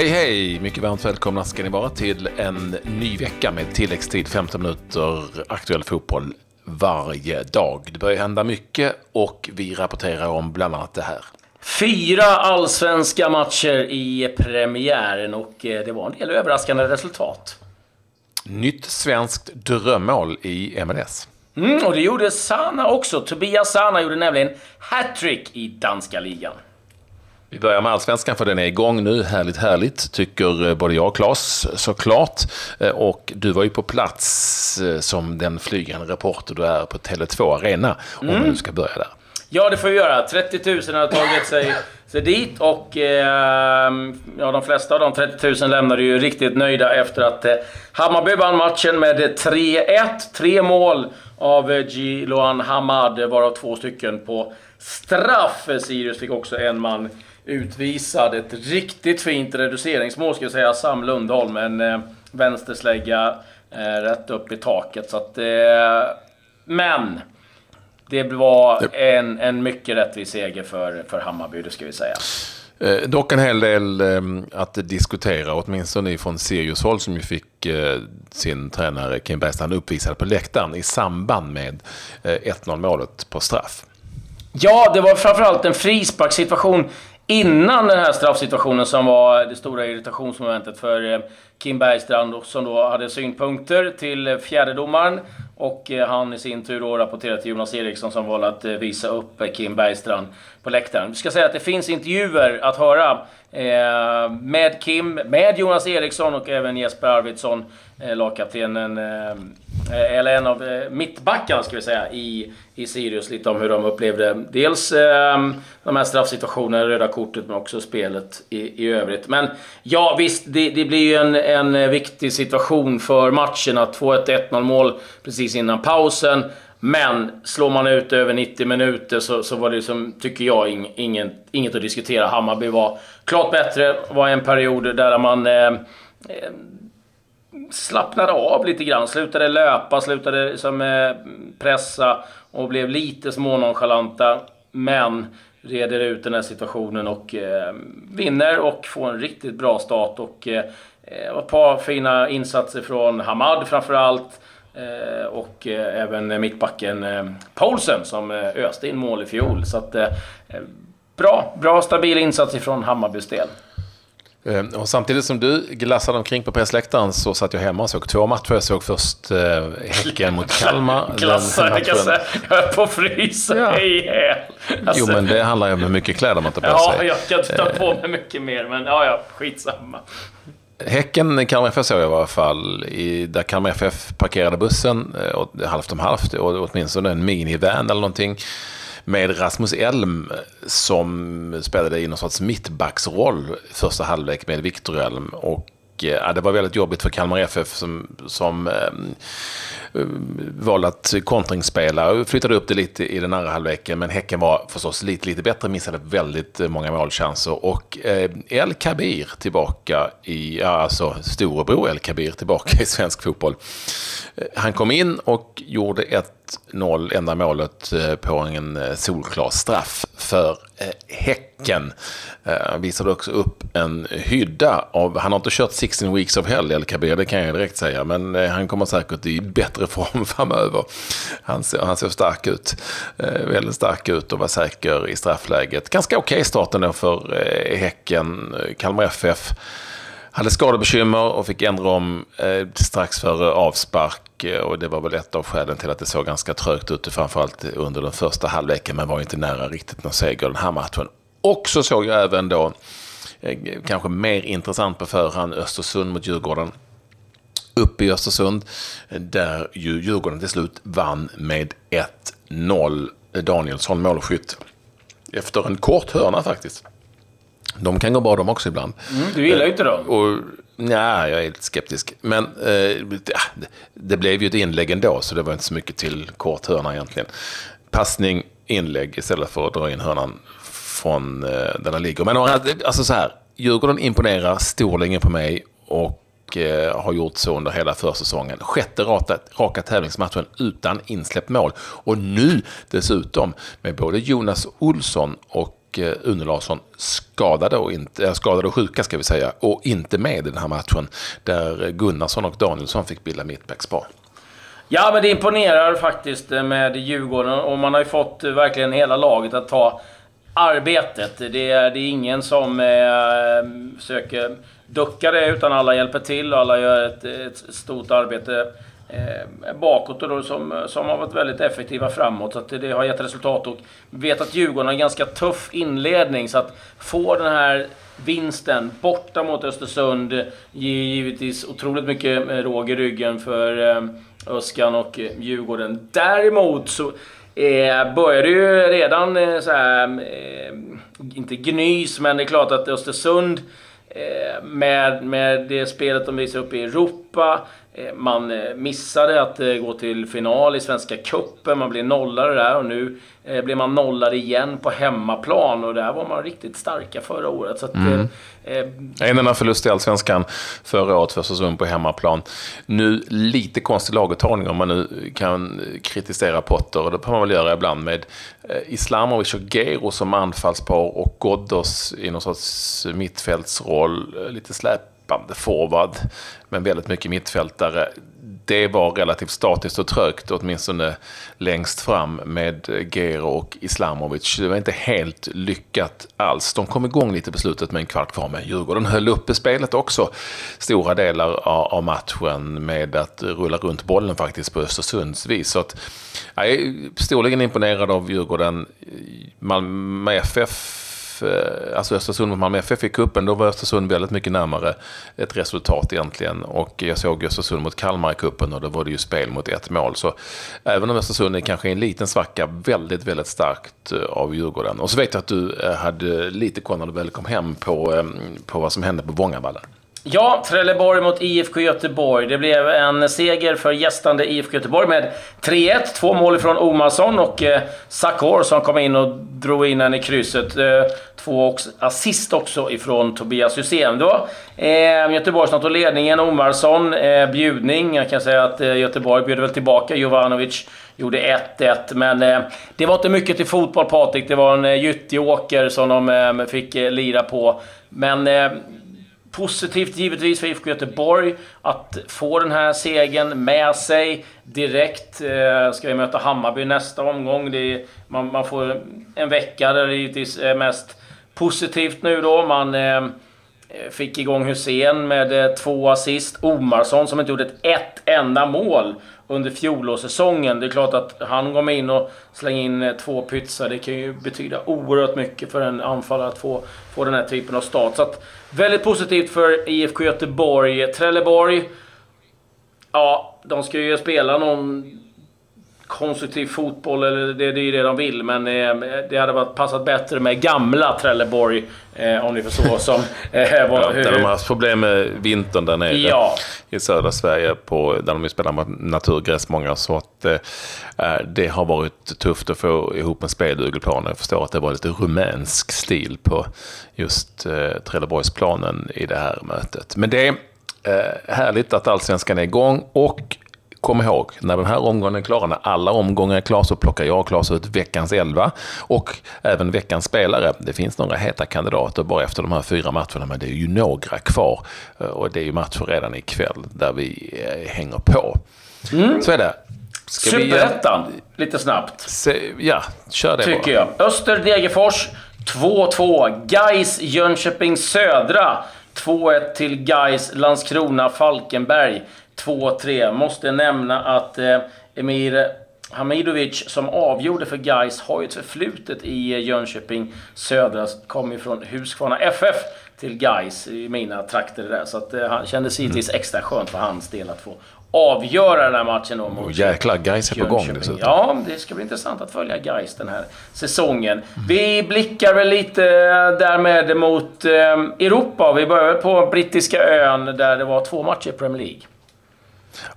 Hej hej! Mycket varmt välkomna ska ni vara till en ny vecka med tilläggstid 15 minuter aktuell fotboll varje dag. Det börjar hända mycket och vi rapporterar om bland annat det här. Fyra allsvenska matcher i premiären och eh, det var en del överraskande resultat. Nytt svenskt drömmål i MLS. Mm, och det gjorde Sana också. Tobias Sana gjorde nämligen hattrick i danska ligan. Vi börjar med allsvenskan för den är igång nu. Härligt, härligt, tycker eh, både jag och Claes såklart. Eh, och du var ju på plats eh, som den flygande reporter du är på Tele2 Arena. Om mm. du ska börja där. Ja, det får vi göra. 30 000 har tagit sig, sig dit och eh, ja, de flesta av de 30 000 lämnade ju riktigt nöjda efter att eh, Hammarby vann matchen med 3-1. Tre mål av Giloan Hamad, varav två stycken på straff. Sirius fick också en man utvisad. Ett riktigt fint reduceringsmål ska jag säga. Sam Lundholm, en eh, vänsterslägga eh, rätt upp i taket. Så att, eh, men det var en, en mycket rättvis seger för, för Hammarby, det ska vi säga. Eh, dock en hel del eh, att diskutera, åtminstone från Sirius håll som ju fick eh, sin tränare Kim Bergstrand uppvisad på läktaren i samband med 1-0 målet på straff. Ja, det var framförallt en frisparkssituation innan den här straffsituationen som var det stora irritationsmomentet för eh, Kim Bergstrand som då hade synpunkter till fjärdedomaren och eh, han i sin tur då rapporterade till Jonas Eriksson som valde att eh, visa upp Kim Bergstrand på läktaren. Vi ska säga att det finns intervjuer att höra med Kim, med Jonas Eriksson och även Jesper Arvidsson, lagkaptenen Eh, eller en av eh, mittbackarna ska vi säga, i, i Sirius. Lite om hur de upplevde dels eh, de här straffsituationerna, röda kortet, men också spelet i, i övrigt. Men ja, visst, det, det blir ju en, en eh, viktig situation för matchen att få ett 1-0 mål precis innan pausen. Men slår man ut över 90 minuter så, så var det, som, tycker jag, ing, ingen, inget att diskutera. Hammarby var klart bättre. Det var en period där man eh slappnade av lite grann. Slutade löpa, slutade som, eh, pressa och blev lite smånonchalanta. Men reder ut den här situationen och eh, vinner och får en riktigt bra start. Och eh, eh, ett par fina insatser från Hamad framförallt. Eh, och eh, även mittbacken eh, Paulsen som eh, öste in mål i fjol. Så att, eh, eh, bra, bra stabil insats ifrån Hammarbys del. Eh, och samtidigt som du glassade omkring på pressläktaren så satt jag hemma och såg två matcher. Jag såg först eh, Häcken mot Kalmar. Glassade, säga. Jag är på frysa ja. ihjäl. Alltså. Jo, men det handlar ju om hur mycket kläder man tar på ja, sig. Ja, jag kan ta på mig mycket mer, men ja, ja, skitsamma. Häcken, Kalmar FF såg jag i alla fall, i, där Kalmar FF parkerade bussen, eh, halvt om halvt, och åtminstone en minivan eller någonting med Rasmus Elm som spelade i någon sorts mittbacksroll första halvlek med Viktor Elm. Och eh, ja, det var väldigt jobbigt för Kalmar FF som, som eh, valde att kontringsspela och flyttade upp det lite i den andra halvleken. Men Häcken var förstås lite, lite bättre, missade väldigt många målchanser. Och eh, El Kabir tillbaka i, ja, alltså storebror El Kabir tillbaka i svensk fotboll. Eh, han kom in och gjorde ett 1-0, enda målet eh, på en eh, solklar straff för eh, Häcken. Han visade också upp en hydda av, han har inte kört 16 weeks of hell, El Kabir, det kan jag direkt säga, men han kommer säkert i bättre form framöver. Han ser, han ser stark ut, väldigt stark ut och var säker i straffläget. Ganska okej okay starten då för Häcken, Kalmar FF hade skadebekymmer och fick ändra om eh, strax före avspark. Eh, och det var väl ett av skälen till att det såg ganska trögt ut, framförallt under den första halvleken, men var inte nära riktigt någon seger den här matchen. Och så såg jag även då, eh, kanske mer intressant på förhand, Östersund mot Djurgården. Uppe i Östersund, eh, där ju Djurgården till slut vann med 1-0. Danielsson målskytt. Efter en kort hörna faktiskt. De kan gå bra de också ibland. Mm, du gillar ju inte dem. Och, nej, jag är lite skeptisk. Men eh, det, det blev ju ett inlägg ändå, så det var inte så mycket till kort hörna egentligen. Passning, inlägg istället för att dra in hörnan från eh, där den ligger. Men alltså så här, Djurgården imponerar storlänge på mig och eh, har gjort så under hela försäsongen. Sjätte raka, raka tävlingsmatchen utan insläppt mål. Och nu dessutom med både Jonas Olsson och och eh, Une Larsson skadade och, inte, eh, skadade och sjuka ska vi säga. Och inte med i den här matchen. Där Gunnarsson och Danielsson fick bilda mittbackspar. Ja, men det imponerar faktiskt eh, med Djurgården och man har ju fått verkligen hela laget att ta arbetet. Det är, det är ingen som eh, försöker ducka det, utan alla hjälper till och alla gör ett, ett stort arbete eh, bakåt och då som, som har varit väldigt effektiva framåt. Så att det har gett resultat och vet att Djurgården har en ganska tuff inledning. Så att få den här vinsten borta mot Östersund ger givetvis otroligt mycket eh, råg i ryggen för eh, Öskan och Djurgården. Däremot så eh, börjar det ju redan eh, så här, eh, inte gnys, men det är klart att Östersund eh, med, med det spelet de visar upp i Europa man eh, missade att eh, gå till final i Svenska Cupen. Man blev nollade där och nu blir man nollad igen på hemmaplan. Och där var man riktigt starka förra året. Så att, mm. en enda förlust i Allsvenskan förra året för säsongen på hemmaplan. Nu lite konstig laguttagning om man nu kan kritisera Potter. Och det får man väl göra ibland med Islamovic och Gero som anfallspar och Ghoddos i någon sorts mittfältsroll. Lite släp löpande forward, men väldigt mycket mittfältare. Det var relativt statiskt och trögt, åtminstone längst fram med Gero och Islamovic. Det var inte helt lyckat alls. De kom igång lite på slutet med en kvart kvar, men Djurgården höll uppe spelet också stora delar av matchen med att rulla runt bollen faktiskt på Östersunds vis. Så att, jag är storligen imponerad av Djurgården. Malmö FF Eh, alltså Östersund mot Malmö FF i cupen, då var Östersund väldigt mycket närmare ett resultat egentligen. Och jag såg Östersund mot Kalmar i cupen och då var det ju spel mot ett mål. Så även om Östersund är kanske en liten svacka, väldigt, väldigt starkt eh, av Djurgården. Och så vet jag att du eh, hade lite koll när du väl kom hem på, på vad som hände på Vångavallen. Ja, Trelleborg mot IFK Göteborg. Det blev en seger för gästande IFK Göteborg med 3-1. Två mål från Omarsson och eh, Sakor som kom in och drog in en i krysset. Eh, två assist också ifrån Tobias Hysén. Det var eh, Göteborg som tog ledningen. Omarsson, eh, bjudning. Jag kan säga att eh, Göteborg bjöd väl tillbaka. Jovanovic gjorde 1-1. Men eh, det var inte mycket till fotboll, Patrik. Det var en eh, gyttjeåker som de eh, fick eh, lira på. Men eh, Positivt givetvis för IFK Göteborg att få den här segern med sig direkt. Eh, ska vi möta Hammarby nästa omgång. Är, man, man, får en vecka där det givetvis är mest positivt nu då. Man eh, Eh, fick igång Hussein med eh, två assist. Omarsson som inte gjorde ett, ett enda mål under fjolårssäsongen. Det är klart att han går in och slänger in eh, två pytsar. Det kan ju betyda oerhört mycket för en anfallare att få, få den här typen av start. Så att, väldigt positivt för IFK Göteborg. Trelleborg, ja, de ska ju spela någon konstruktiv fotboll, eller det, det är ju det de vill, men eh, det hade varit passat bättre med gamla Trelleborg, eh, om ni förstår. Som, eh, ja, hur, där de har haft problem med vintern där nere ja. i södra Sverige, på, där de spelar naturgräs många. Så att eh, eh, det har varit tufft att få ihop en speldugelplan. Jag förstår att det var lite rumänsk stil på just eh, Trelleborgsplanen i det här mötet. Men det är härligt att allsvenskan är igång och kom ihåg, när den här omgången är klar, när alla omgångar är klara, så plockar jag och Claes ut veckans elva och även veckans spelare. Det finns några heta kandidater bara efter de här fyra matcherna, men det är ju några kvar. Och det är ju matcher redan ikväll där vi eh, hänger på. Mm. Så är det. Superettan, lite snabbt. Se, ja, kör det Tycker bara. jag. Öster Degerfors 2-2. Gais Jönköping Södra 2-1 till Gais Landskrona Falkenberg. 2-3. Måste nämna att eh, Emir Hamidovic som avgjorde för Gais har ju ett förflutet i eh, Jönköping Södra. Kom ju från Huskvarna FF till Gais i mina trakter där. Så att, eh, han kändes givetvis extra skönt för hans del att få avgöra den här matchen då mot oh, Jäklar, Gais är på gång dessutom. Ja, det ska bli intressant att följa Gais den här säsongen. Mm. Vi blickar väl lite därmed mot eh, Europa. Vi börjar på brittiska ön där det var två matcher i Premier League.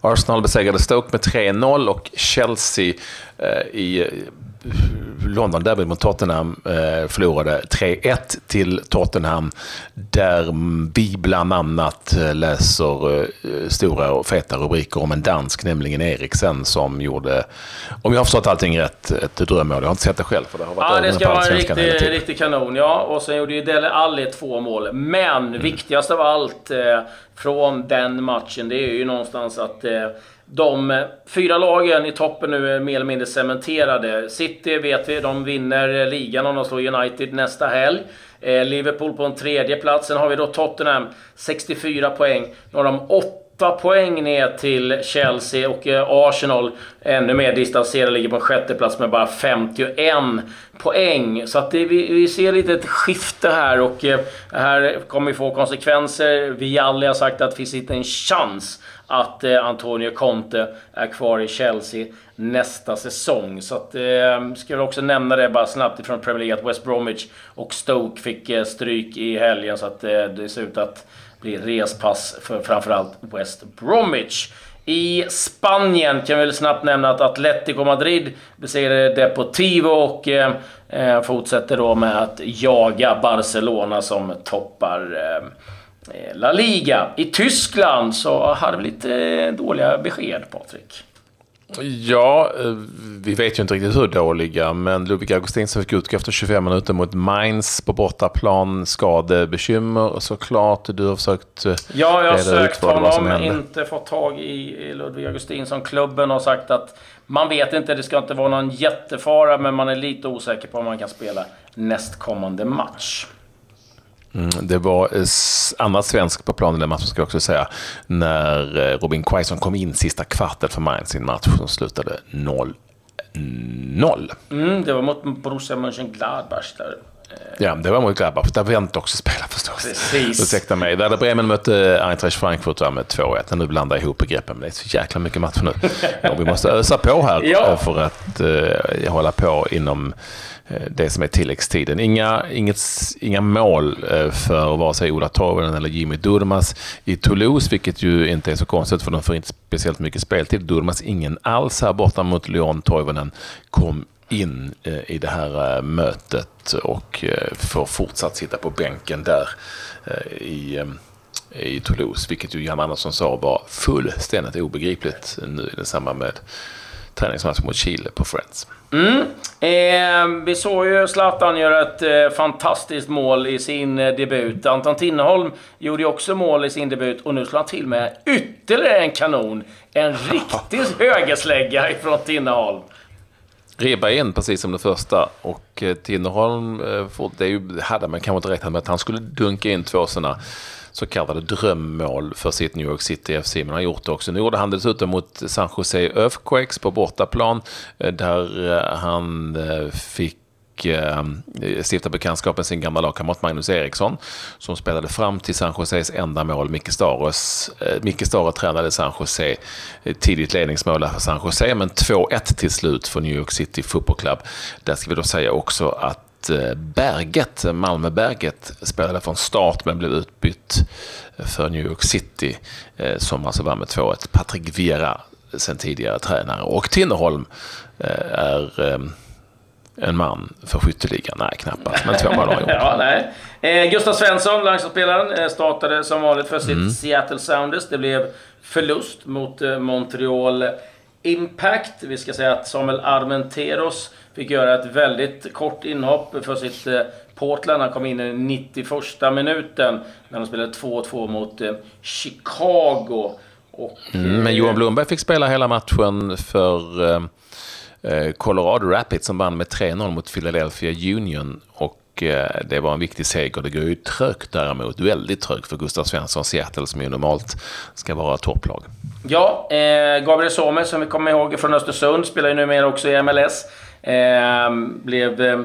Arsenal besegrade Stoke med 3-0 och Chelsea eh, i London Derby mot Tottenham eh, förlorade 3-1 till Tottenham. Där vi bland annat eh, läser eh, stora och feta rubriker om en dansk, nämligen Eriksen, som gjorde, om jag har förstått allting rätt, ett drömmål. Jag har inte sett det själv, för det har varit Ja, det ska vara en riktig, riktig kanon, ja. Och sen gjorde ju Dele Alli två mål. Men mm. viktigast av allt eh, från den matchen, det är ju någonstans att de eh, fyra lagen i toppen nu är mer eller mindre cementerade. City vet vi, de vinner eh, ligan om de slår United nästa helg. Eh, Liverpool på en tredje plats. Sen har vi då Tottenham, 64 poäng. Nu har de 8 poäng ner till Chelsea och eh, Arsenal ännu mer distanserade, ligger på en sjätte plats med bara 51 poäng. Så att det, vi, vi ser lite ett skifte här och eh, här kommer vi få konsekvenser. Vi alla har sagt att det finns inte en chans att eh, Antonio Conte är kvar i Chelsea nästa säsong. Så att, eh, ska jag också nämna det bara snabbt ifrån Premier League att West Bromwich och Stoke fick eh, stryk i helgen. Så att eh, det ser ut att bli respass för framförallt West Bromwich. I Spanien kan vi väl snabbt nämna att Atletico Madrid besegrade Deportivo och eh, eh, fortsätter då med att jaga Barcelona som toppar Eh, La Liga. I Tyskland så hade vi lite eh, dåliga besked, Patrik. Ja, eh, vi vet ju inte riktigt hur dåliga, men Ludvig Augustinsson fick utgå efter 25 minuter mot Mainz på bortaplan. Skadebekymmer såklart. Du har försökt Ja, jag har sökt honom, inte fått tag i Ludvig Augustinsson. Klubben har sagt att man vet inte, det ska inte vara någon jättefara, men man är lite osäker på om man kan spela nästkommande match. Mm, det var eh, annat svensk på planen den matchen ska jag också säga. När eh, Robin Quaison kom in sista kvarten för Mainz i en match som slutade 0 0. Mm, det var mot Borussia Mönchengladbach där. Ja, det var mot Gladbach. Där Wendt också spelade förstås. Precis. Ursäkta mig. Där Bremen mötte Eintracht Frankfurt med 2-1. Nu blandar jag ihop begreppen, men det är så jäkla mycket matcher nu. Ja, vi måste ösa på här ja. för att uh, hålla på inom uh, det som är tilläggstiden. Inga, inget, inga mål uh, för vare sig Ola Toivonen eller Jimmy Durmas i Toulouse, vilket ju inte är så konstigt för de får inte speciellt mycket speltid. Durmas ingen alls här borta mot Lyon. Toivonen kom in eh, i det här eh, mötet och eh, får fortsatt sitta på bänken där i, i Toulouse, vilket ju Jan Andersson sa var fullständigt obegripligt nu i samband med träningsmatchen mot Chile på Friends. Mm. Eh, vi såg ju Zlatan göra ett eh, fantastiskt mål i sin eh, debut. Anton Tinneholm gjorde ju också mål i sin debut och nu slår han till med ytterligare en kanon. En riktig högerslägga ifrån Tinneholm. Ribba in precis som det första och eh, Tinnerholm, eh, det är ju, hade man kanske inte räknat med att han skulle dunka in två sådana så kallade drömmål för sitt New York City FC, men han har gjort det också. Nu gjorde han dessutom mot San Jose Earthquakes på bortaplan, eh, där han fick eh, stiftar bekantskap med sin gamla lagkamrat Magnus Eriksson som spelade fram till San Joses enda mål. Micke Staros, eh, Micke Staro tränade San Jose, eh, tidigt ledningsmål för San Jose, men 2-1 till slut för New York City Football Club. Där ska vi då säga också att eh, Berget, Malmöberget, spelade från start men blev utbytt för New York City eh, som alltså vann med 2-1. Patrik Vera, sen tidigare tränare, och Tinnerholm är en man för skytteligan? Nej, knappast. Men två mål har gjort. ja, nej. Eh, Gustav Svensson, landslagsspelaren, eh, startade som vanligt för sitt mm. Seattle Sounders. Det blev förlust mot eh, Montreal Impact. Vi ska säga att Samuel Armenteros fick göra ett väldigt kort inhopp för sitt eh, Portland. Han kom in i 91 minuten när de spelade 2-2 mot Chicago. Och, mm, men Johan Blomberg fick spela hela matchen för Eh, Colorado Rapids som vann med 3-0 mot Philadelphia Union. Och eh, det var en viktig seger. Det går ju trögt däremot, väldigt trögt för Gustav Svensson Seattle som ju normalt ska vara topplag. Ja, eh, Gabriel Sommer som vi kommer ihåg från Östersund spelar ju numera också i MLS. Eh, blev eh,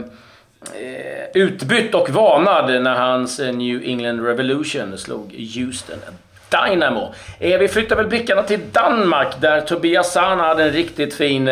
utbytt och varnad när hans eh, New England Revolution slog Houston Dynamo. Eh, vi flyttar väl blickarna till Danmark där Tobias Sana hade en riktigt fin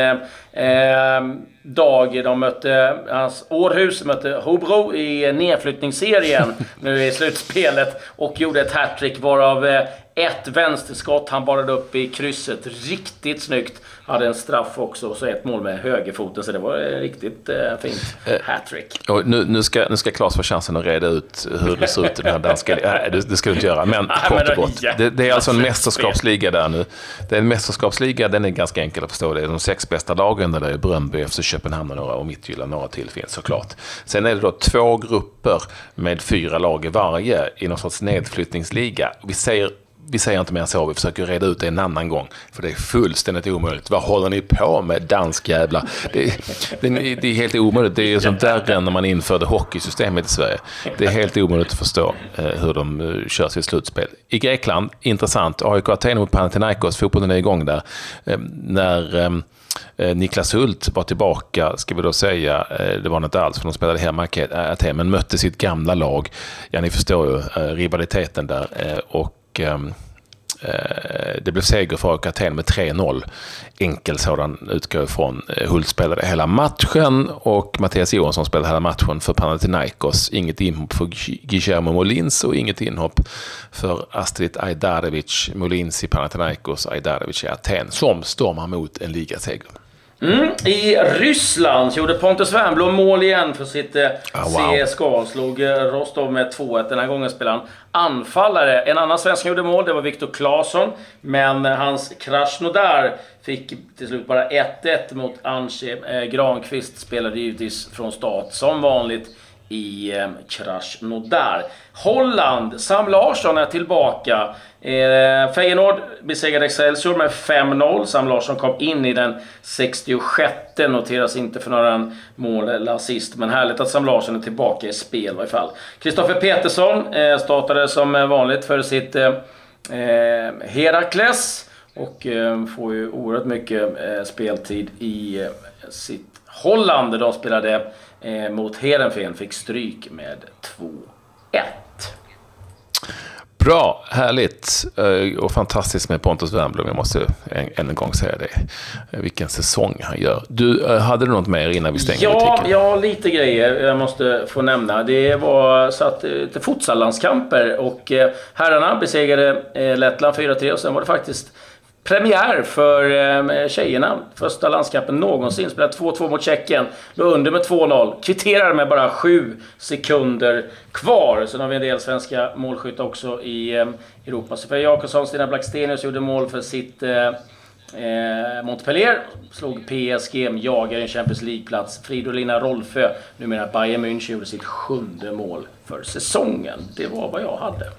eh, eh, dag de mötte, hans Århus mötte Hobro i nedflyttningsserien nu i slutspelet och gjorde ett hattrick varav eh, ett vänsterskott han barade upp i krysset. Riktigt snyggt. Hade en straff också och så ett mål med högerfoten. Så det var riktigt eh, fint eh, hattrick. Nu, nu, ska, nu ska Claes få chansen att reda ut hur det ser ut i den här danska... Nej, det, det ska du inte göra. Men kort och gott. Det, det, är alltså en mästerskapsliga där nu. Det är en mästerskapsliga, den är ganska enkel att förstå. Det är de sex bästa lagen där är Bröndby, FC Köpenhamn och några och Midtjylland, några till finns såklart. Sen är det då två grupper med fyra lag i varje i någon sorts nedflyttningsliga. Vi säger vi säger inte mer än så, vi försöker reda ut det en annan gång. För det är fullständigt omöjligt. Vad håller ni på med, danskjävlar? Det, det, det är helt omöjligt. Det är som värre än när man införde hockeysystemet i Sverige. Det är helt omöjligt att förstå eh, hur de eh, kör sitt slutspel. I Grekland, intressant, AIK Aten mot Panathinaikos, fotbollen är igång där. Ehm, när ehm, Eh, Niklas Hult var tillbaka, ska vi då säga, eh, det var inte alls för de spelade hemma i äh, Aten, men mötte sitt gamla lag. Ja, ni förstår ju eh, rivaliteten där. Och eh, Eh, det blev seger för AIK Aten med 3-0. Enkel sådan utgår ifrån. Eh, Hult spelade hela matchen och Mattias Johansson spelade hela matchen för Panathinaikos. Inget inhopp för Guillermo Molins och inget inhopp för Astrid Ajdarevic. Molins i Panathinaikos, Ajdarevic i Aten, som stormar mot en ligaseger. Mm. I Ryssland gjorde Pontus Wernbloom mål igen för sitt oh, wow. CSKA. Slog eh, Rostov med 2-1. Den här gången spelade han anfallare. En annan svensk som gjorde mål, det var Viktor Claesson. Men eh, hans Krasnodar fick till slut bara 1-1 mot Anche. Eh, Granqvist spelade givetvis från start som vanligt i eh, Krasnodar. Holland, Sam Larsson är tillbaka. Eh, Feyenoord besegrade Excelsior med 5-0. Sam Larsson kom in i den 66 noteras inte för några mål eller assist. Men härligt att Sam Larsson är tillbaka i spel i varje fall. Kristoffer Petersson eh, startade som eh, vanligt för sitt eh, eh Herakles. Och eh, får ju oerhört mycket eh, speltid i eh, sitt Holland. De spelade eh, mot Heerenveen, fick stryk med 2-1. Bra, härligt eh, och fantastiskt med Pontus Wernbloom. Jag måste än en gång säga det. Eh, vilken säsong han gör. Du, hade du något mer innan vi stänger ja, butiken? Ja, lite grejer jag måste få nämna. Det var satt lite futsallandskamper och herrarna besegrade Lettland 4-3 och sen var det faktiskt premiär för eh, tjejerna. Första landskampen någonsin. Spelade 2-2 mot Tjeckien. Låg under med 2-0. Kvitterar med bara 7 sekunder kvar. Sen har vi en del svenska målskyttar också i eh, Europa. Sofia Jakobsson, Stina Blackstenius gjorde mål för sitt Eh, eh Montpellier slog PSG, jagar en Champions League-plats. Fridolina Rolfö, numera Bayern München, gjorde sitt sjunde mål för säsongen. Det var vad jag hade.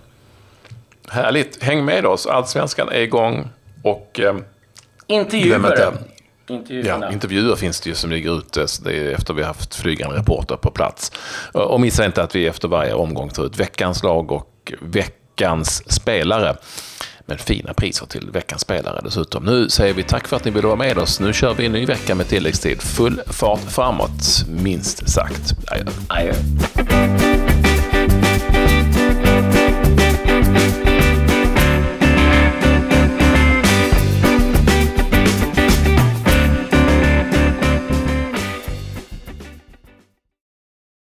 Härligt. Häng med oss. Allsvenskan är igång. Och... Eh, intervjuer. Ja, intervjuer finns det ju som ligger ute efter vi har haft flygande reporter på plats. Och missa inte att vi efter varje omgång tar ut veckans lag och veckans spelare. Med fina priser till veckans spelare dessutom. Nu säger vi tack för att ni ville vara med oss. Nu kör vi en ny vecka med tilläggstid. Full fart framåt, minst sagt. Adjö. Adjö.